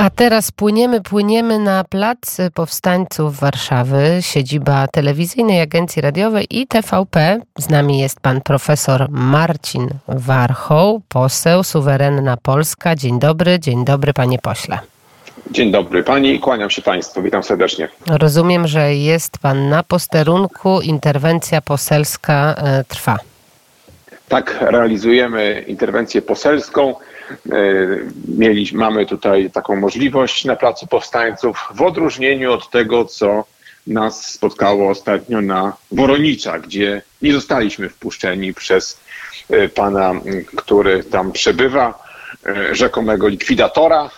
A teraz płyniemy, płyniemy na plac powstańców Warszawy, siedziba telewizyjnej agencji radiowej i TVP. Z nami jest pan profesor Marcin Warchoł, poseł Suwerenna Polska. Dzień dobry, dzień dobry panie pośle. Dzień dobry pani, kłaniam się państwu, witam serdecznie. Rozumiem, że jest pan na posterunku, interwencja poselska e, trwa. Tak, realizujemy interwencję poselską. E, mieliśmy, mamy tutaj taką możliwość na Placu Powstańców, w odróżnieniu od tego, co nas spotkało ostatnio na Woronicza, gdzie nie zostaliśmy wpuszczeni przez e, pana, który tam przebywa, e, rzekomego likwidatora,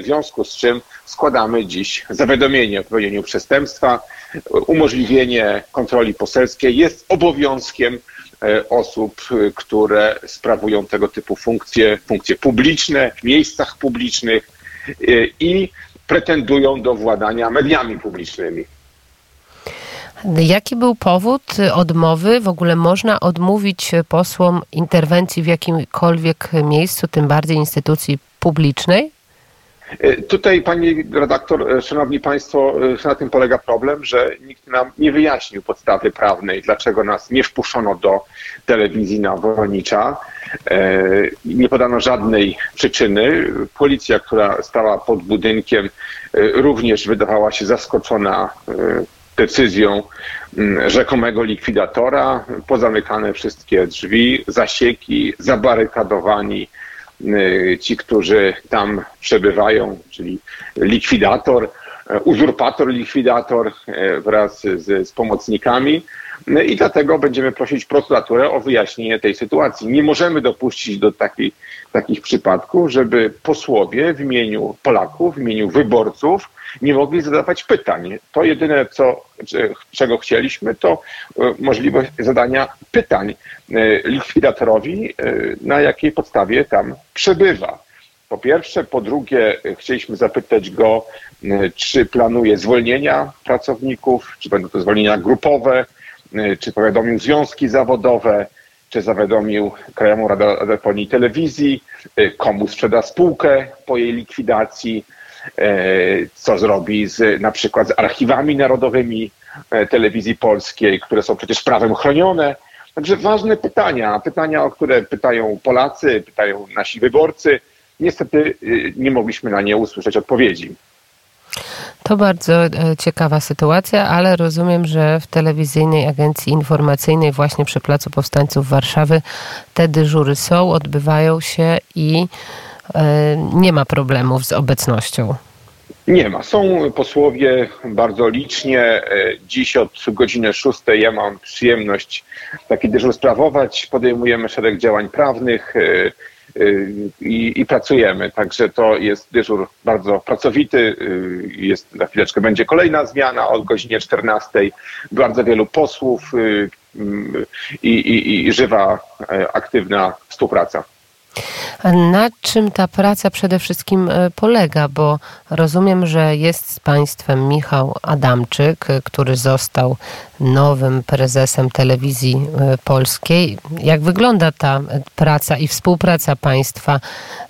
w związku z czym składamy dziś zawiadomienie o popełnieniu przestępstwa. Umożliwienie kontroli poselskiej jest obowiązkiem osób, e, które sprawują tego typu funkcje, funkcje publiczne w miejscach publicznych e, i pretendują do władania mediami publicznymi. Jaki był powód odmowy? W ogóle można odmówić posłom interwencji w jakimkolwiek miejscu, tym bardziej instytucji publicznej? E, tutaj, pani redaktor, e, szanowni państwo, e, na tym polega problem, że nikt nam nie wyjaśnił podstawy prawnej, dlaczego nas nie wpuszczono do telewizji na Woronicza. Nie podano żadnej przyczyny. Policja, która stała pod budynkiem, również wydawała się zaskoczona decyzją rzekomego likwidatora. Pozamykane wszystkie drzwi, zasieki, zabarykadowani ci, którzy tam przebywają, czyli likwidator, e, uzurpator, likwidator e, wraz z, z pomocnikami. No I dlatego będziemy prosić prokuraturę o wyjaśnienie tej sytuacji. Nie możemy dopuścić do takich przypadków, żeby posłowie w imieniu Polaków, w imieniu wyborców nie mogli zadawać pytań. To jedyne, co, czego chcieliśmy, to e, możliwość zadania pytań e, likwidatorowi, e, na jakiej podstawie tam przebywa. Po pierwsze. Po drugie, chcieliśmy zapytać go, czy planuje zwolnienia pracowników, czy będą to zwolnienia grupowe, czy powiadomił związki zawodowe, czy zawiadomił Krajową Radę Radiofonii i Telewizji, komu sprzeda spółkę po jej likwidacji, E, co zrobi z, na przykład z archiwami narodowymi telewizji polskiej, które są przecież prawem chronione. Także ważne pytania, pytania, o które pytają Polacy, pytają nasi wyborcy. Niestety y, nie mogliśmy na nie usłyszeć odpowiedzi. To bardzo e, ciekawa sytuacja, ale rozumiem, że w telewizyjnej agencji informacyjnej właśnie przy Placu Powstańców Warszawy te dyżury są, odbywają się i E, nie ma problemów z obecnością. Nie ma. Są posłowie bardzo licznie. E, dziś od godziny 6 ja mam przyjemność taki dyżur sprawować. Podejmujemy szereg działań prawnych i, i, pracujemy. Także to jest dyżur bardzo pracowity. Jest, za chwileczkę będzie kolejna zmiana od godzinie 14. Bardzo wielu posłów i, i, i żywa, aktywna współpraca. Na czym ta praca przede wszystkim e, polega? Bo rozumiem, że jest z Państwem Michał Adamczyk, który został nowym prezesem telewizji e, polskiej. Jak wygląda ta praca i współpraca Państwa?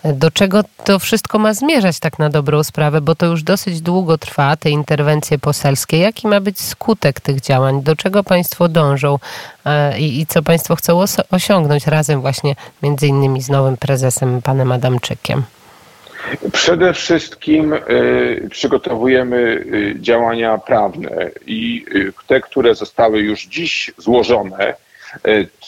Do czego to wszystko ma zmierzać tak na dobrą sprawę? Bo to już dosyć długo trwa, te interwencje poselskie. Jaki ma być skutek tych działań? Do czego Państwo dążą e, i, i co Państwo chcą osiągnąć razem właśnie między innymi z nowym prezesem, panem Adamczykiem? Przede wszystkim y, przygotowujemy y, działania prawne i y, te, które zostały już dziś złożone,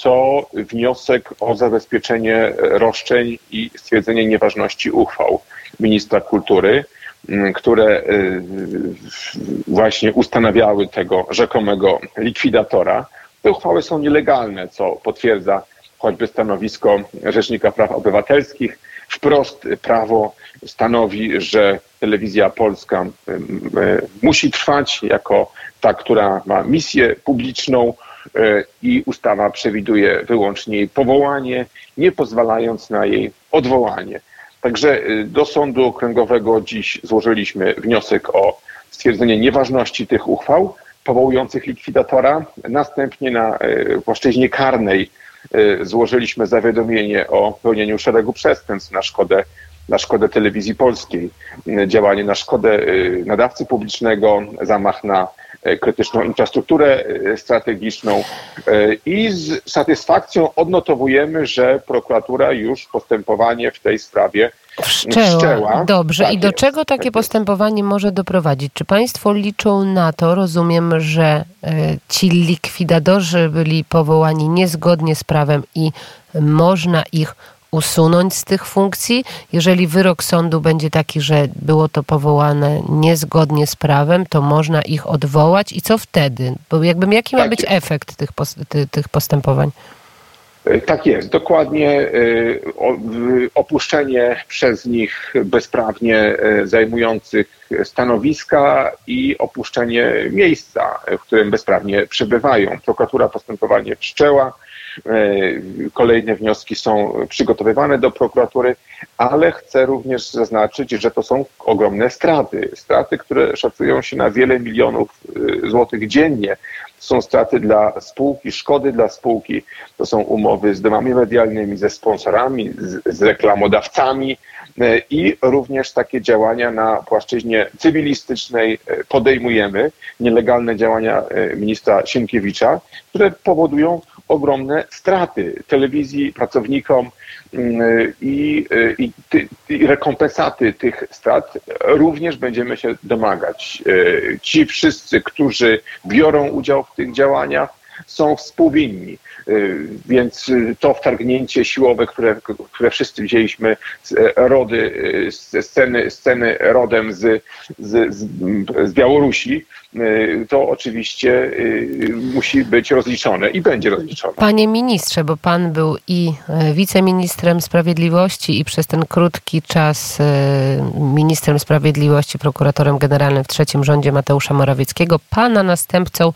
to wniosek o zabezpieczenie roszczeń i stwierdzenie nieważności uchwał ministra kultury, które właśnie ustanawiały tego rzekomego likwidatora. Te uchwały są nielegalne, co potwierdza choćby stanowisko Rzecznika Praw Obywatelskich. Wprost prawo stanowi, że telewizja polska musi trwać jako ta, która ma misję publiczną e, i ustawa przewiduje wyłącznie jej powołanie, nie pozwalając na jej odwołanie. Także e, do Sądu Okręgowego dziś złożyliśmy wniosek o stwierdzenie nieważności tych uchwał powołujących likwidatora. Następnie na e, płaszczyźnie karnej złożyliśmy zawiadomienie o pełnieniu szeregu przestępstw na szkodę na szkodę telewizji polskiej, działanie na szkodę nadawcy publicznego, zamach na krytyczną infrastrukturę strategiczną i z satysfakcją odnotowujemy, że prokuratura już postępowanie w tej sprawie Wszczęła. Wszczęła. Dobrze. Tak I do jest, czego takie tak postępowanie jest. może doprowadzić? Czy Państwo liczą na to, rozumiem, że e, ci likwidadorzy byli powołani niezgodnie z prawem i można ich usunąć z tych funkcji, jeżeli wyrok sądu będzie taki, że było to powołane niezgodnie z prawem, to można ich odwołać i co wtedy? Bo jakby jaki ma tak być efekt tych, tych postępowań? E, tak jest, dokładnie e, opuszczenie przez nich bezprawnie e, zajmujących stanowiska i opuszczenie miejsca, w którym bezprawnie przebywają. Prokuratura postępowanie wszczęła, kolejne wnioski są przygotowywane do prokuratury, ale chcę również zaznaczyć, że to są ogromne straty. Straty, które szacują się na wiele milionów złotych dziennie są straty dla spółki, szkody dla spółki. To są umowy z domami medialnymi, ze sponsorami, z, z reklamodawcami e, i również takie działania na płaszczyźnie cywilistycznej e, podejmujemy. Nielegalne działania e, ministra Sienkiewicza, które powodują ogromne straty telewizji, pracownikom mm, i, i, i, rekompensaty tych strat również będziemy się domagać. E, ci wszyscy, którzy biorą udział w tych działaniach, są współwinni. Y, więc y, to wtargnięcie siłowe, które, które wszyscy widzieliśmy z e, rody, y, ze sceny, sceny rodem z, z, z Białorusi, to oczywiście musi być rozliczone i będzie rozliczone. Panie ministrze, bo pan był i e, wiceministrem sprawiedliwości i przez ten krótki czas e, ministrem sprawiedliwości, prokuratorem generalnym w trzecim rządzie Mateusza Morawieckiego. Pana następcą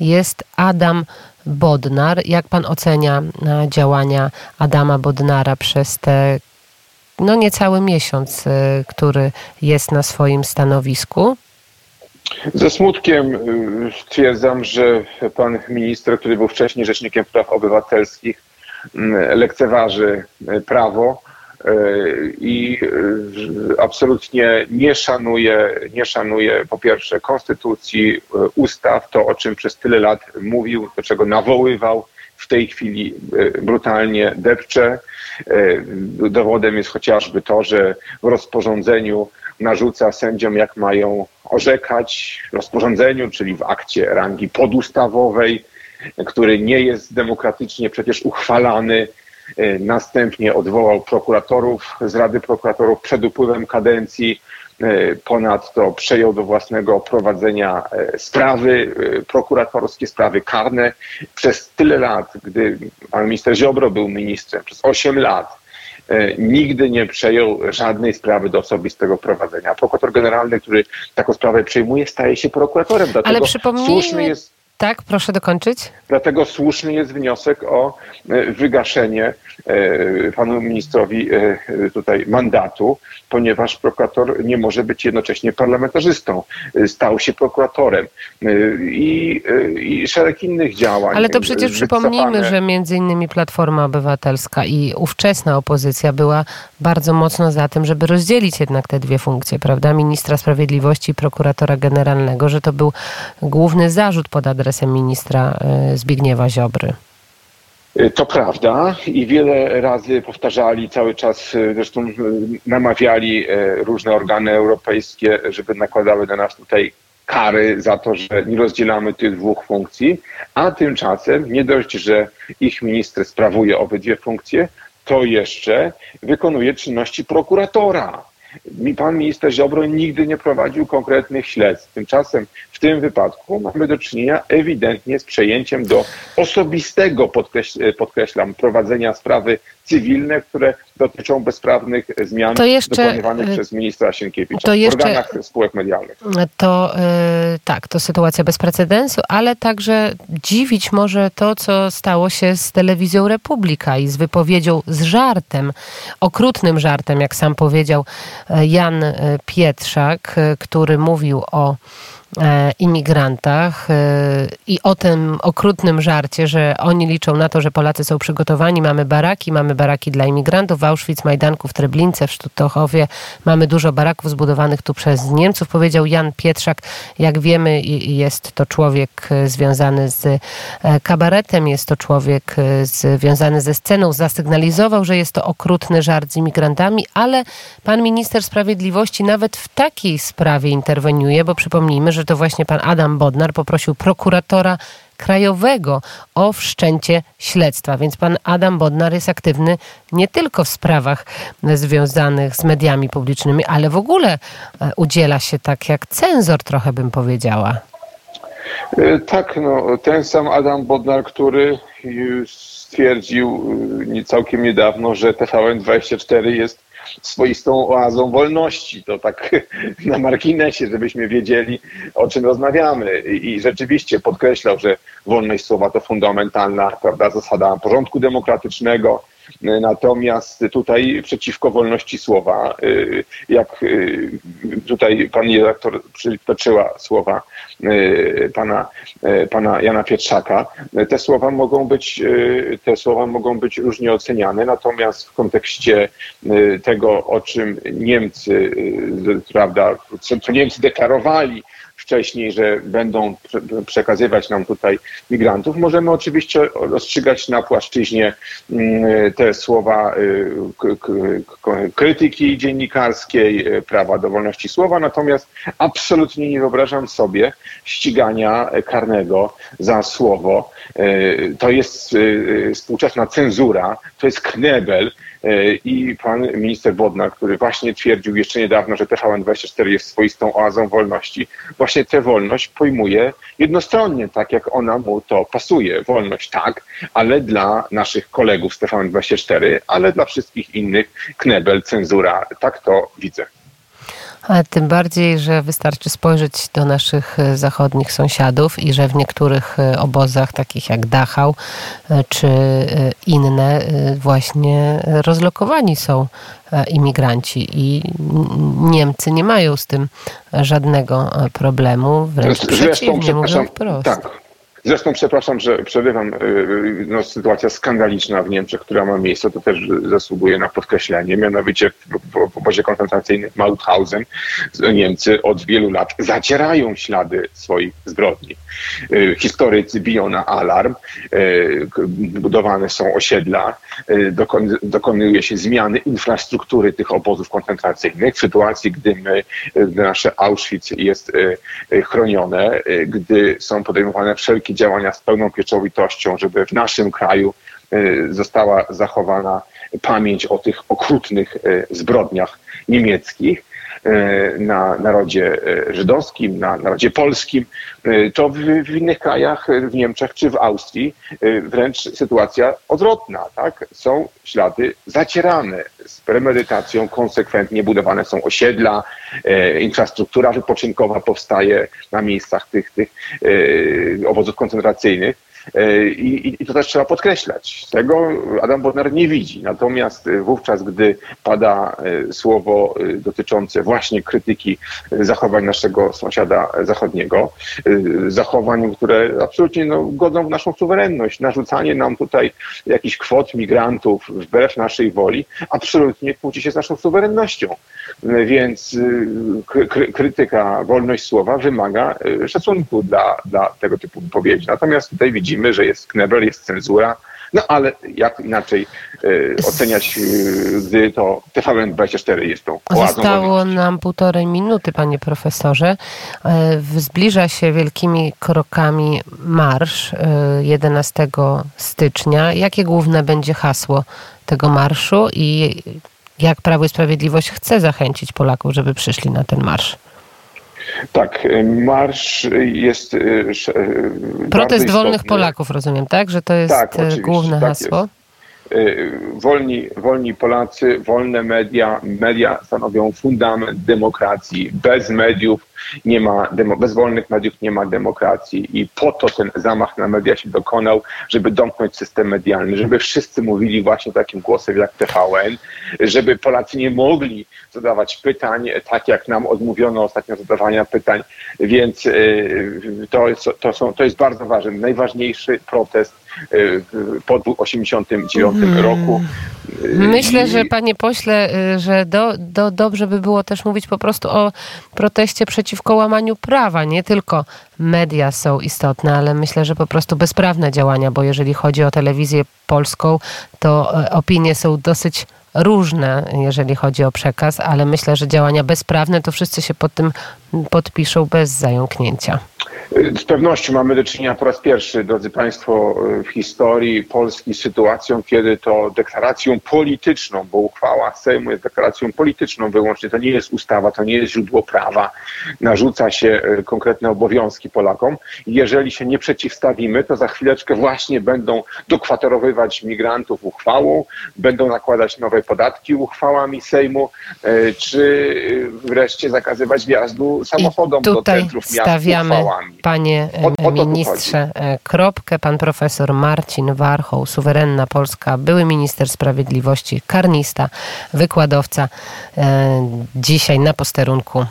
jest Adam Bodnar. Jak pan ocenia e, działania Adama Bodnara przez te no niecały miesiąc, e, który jest na swoim stanowisku? Ze smutkiem e, stwierdzam, że pan minister, który był wcześniej rzecznikiem praw obywatelskich, lekceważy prawo i absolutnie nie szanuje, nie szanuje po pierwsze konstytucji, ustaw, to o czym przez tyle lat mówił, do czego nawoływał, w tej chwili e, brutalnie depcze. E, dowodem jest chociażby to, że w rozporządzeniu narzuca sędziom, jak mają orzekać w rozporządzeniu, czyli w akcie rangi podustawowej, który nie jest demokratycznie przecież uchwalany E, następnie odwołał prokuratorów z Rady Prokuratorów przed upływem kadencji. E, ponadto przejął do własnego prowadzenia e, sprawy prokuratorskie, sprawy karne. Przez tyle lat, gdy pan minister Ziobro był ministrem, przez 8 lat, nigdy nie przejął żadnej sprawy do osobistego prowadzenia. Prokurator generalny, który taką sprawę przejmuje, staje się prokuratorem. Dlatego Ale przypomnijmy... jest tak, proszę dokończyć. Dlatego słuszny jest wniosek o e, wygaszenie e, panu ministrowi e, tutaj mandatu, ponieważ prokurator nie może być jednocześnie parlamentarzystą. Stał się prokuratorem i, i szereg innych działań. Ale to przecież przypomnijmy, że między innymi Platforma Obywatelska i ówczesna opozycja była bardzo mocno za tym, żeby rozdzielić jednak te dwie funkcje, prawda? Ministra Sprawiedliwości i prokuratora generalnego, że to był główny zarzut pod adresem adresem ministra e, Zbigniewa Ziobry. E, to prawda i wiele razy powtarzali, cały czas e, zresztą namawiali różne organy europejskie, żeby nakładały na nas tutaj kary za to, że nie rozdzielamy tych dwóch funkcji, a tymczasem nie dość, że ich minister sprawuje obydwie funkcje, to jeszcze wykonuje czynności prokuratora. Pan minister Ziobro nigdy nie prowadził konkretnych śledztw. Tymczasem w tym wypadku mamy do czynienia ewidentnie z przejęciem do osobistego, podkreślam, prowadzenia sprawy cywilne, które dotyczą bezprawnych zmian to jeszcze, dokonywanych y, przez ministra Sienkiewicza to jeszcze, w organach spółek medialnych. To yy, tak, to sytuacja bez precedensu, ale także dziwić może to, co stało się z telewizją Republika i z wypowiedzią z żartem, okrutnym żartem, jak sam powiedział y, Jan y, Pietrzak, który mówił o imigrantach e, i o tym okrutnym żarcie, że oni liczą na to, że Polacy są przygotowani, mamy baraki, mamy baraki dla imigrantów, Auschwitz, Majdanku, w Treblince, w Sztutochowie. Mamy dużo baraków zbudowanych tu przez Niemców, powiedział Jan Pietrzak. Jak wiemy, jest to człowiek związany z kabaretem, jest to człowiek związany ze sceną. Zasygnalizował, że jest to okrutny żart z imigrantami, ale pan minister sprawiedliwości nawet w takiej sprawie interweniuje, bo przypomnijmy, że to właśnie pan Adam Bodnar poprosił prokuratora krajowego o wszczęcie śledztwa. Więc pan Adam Bodnar jest aktywny nie tylko w sprawach związanych z mediami publicznymi, ale w ogóle e, udziela się tak jak cenzor, trochę bym powiedziała. E, tak, no, ten sam Adam Bodnar, który stwierdził e, całkiem niedawno, że TVN24 jest swoistą oazą wolności. To tak na marginesie, żebyśmy wiedzieli, o czym rozmawiamy. I rzeczywiście podkreślał, że wolność słowa to fundamentalna prawda, zasada porządku demokratycznego, Natomiast tutaj przeciwko wolności słowa, y, jak y, tutaj pani redaktor przytoczyła słowa y, pana, pana Jana Pietrzaka, te słowa mogą być, te słowa mogą być różnie oceniane, natomiast w kontekście tego, o czym Niemcy, prawda, co Niemcy deklarowali, wcześniej, że będą przekazywać nam tutaj migrantów. Możemy oczywiście rozstrzygać na płaszczyźnie mm, te słowa y, krytyki dziennikarskiej, y, prawa do wolności słowa, natomiast absolutnie nie wyobrażam sobie ścigania karnego za słowo. Y, to jest współczesna cenzura, to jest knebel, i pan minister Bodnar, który właśnie twierdził jeszcze niedawno, że TVN24 jest swoistą oazą wolności, właśnie tę wolność pojmuje jednostronnie, tak jak ona mu to pasuje. Wolność tak, ale dla naszych kolegów z TVN24, ale dla wszystkich innych knebel, cenzura. Tak to widzę. Ale tym bardziej, że wystarczy spojrzeć do naszych e, zachodnich sąsiadów i że w niektórych e, obozach, takich jak Dachau e, czy inne, właśnie rozlokowani są imigranci i Niemcy nie mają z tym żadnego problemu, wręcz przeciwnie, mówią wprost. Tak. Zresztą przepraszam, że przerywam. Y, y, no, sytuacja skandaliczna w Niemczech, która ma miejsce, to też zasługuje na podkreślenie. Mianowicie w, w obozie koncentracyjnym Mauthausen Niemcy od wielu lat zacierają ślady swoich zbrodni. Y, historycy biją na alarm, budowane są osiedla, dokonuje się zmiany infrastruktury tych obozów koncentracyjnych w sytuacji, gdy, my, gdy nasze Auschwitz jest chronione, gdy są podejmowane wszelkie działania z pełną pieczołowitością, żeby w naszym kraju y, została zachowana pamięć o tych okrutnych y, zbrodniach niemieckich. y, na narodzie żydowskim, na narodzie polskim, to w, w, innych krajach, w Niemczech czy w Austrii wręcz sytuacja odwrotna. Tak? Są ślady zacierane z premedytacją, konsekwentnie budowane są osiedla, infrastruktura wypoczynkowa powstaje na miejscach tych, tych obozów koncentracyjnych. E, I, I, to też trzeba podkreślać. Tego Adam Bodnar nie widzi. Natomiast e, wówczas, gdy pada e, słowo dotyczące właśnie krytyki zachowań naszego sąsiada zachodniego, zachowań, które absolutnie no, godzą w naszą suwerenność, narzucanie nam tutaj jakichś kwot migrantów wbrew naszej woli, absolutnie kłóci się z naszą suwerennością. Więc krytyka, wolność słowa wymaga szacunku dla, dla tego typu wypowiedzi. Natomiast tutaj widzimy, widzimy, że jest knebel, jest cenzura, no ale jak inaczej e, oceniać, e, gdy to TVN24 jest tą Zostało nam półtorej minuty, panie profesorze. E, zbliża się wielkimi krokami marsz 11 stycznia. Jakie główne będzie hasło tego marszu i jak Prawo i Sprawiedliwość chce zachęcić Polaków, żeby przyszli na ten marsz? Tak, y, marsz jest. Y, y, Protest wolnych Polaków, rozumiem, tak? Że to jest tak, główne tak hasło. Jest. Wolni, wolni Polacy, wolne media. Media stanowią fundament demokracji. Bez mediów nie ma, demo, bez wolnych mediów nie ma demokracji i po to ten zamach na media się dokonał, żeby domknąć system medialny, żeby wszyscy mówili właśnie takim głosem jak TVN, żeby Polacy nie mogli zadawać pytań, tak jak nam odmówiono ostatnio zadawania pytań, więc to jest, to są, to jest bardzo ważne. Najważniejszy protest po 89 hmm. roku. Myślę, że panie pośle, że do, do, dobrze by było też mówić po prostu o proteście przeciwko łamaniu prawa. Nie tylko media są istotne, ale myślę, że po prostu bezprawne działania, bo jeżeli chodzi o telewizję polską, to opinie są dosyć różne, jeżeli chodzi o przekaz, ale myślę, że działania bezprawne to wszyscy się pod tym podpiszą bez zająknięcia. Z pewnością mamy do czynienia po raz pierwszy, drodzy Państwo, w historii Polski z sytuacją, kiedy to deklaracją polityczną, bo uchwała Sejmu jest deklaracją polityczną wyłącznie, to nie jest ustawa, to nie jest źródło prawa, narzuca się konkretne obowiązki Polakom. Jeżeli się nie przeciwstawimy, to za chwileczkę właśnie będą dokwaterowywać migrantów uchwałą, będą nakładać nowe podatki uchwałami Sejmu, czy wreszcie zakazywać wjazdu samochodom do centrów miast stawiamy, uchwałami. Panie o, o ministrze, kropkę. Pan profesor Marcin Warchoł, suwerenna Polska, były minister sprawiedliwości, karnista, wykładowca. Dzisiaj na posterunku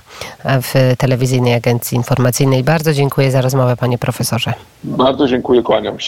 w telewizyjnej agencji informacyjnej. Bardzo dziękuję za rozmowę, panie profesorze. Bardzo dziękuję, kłaniam się.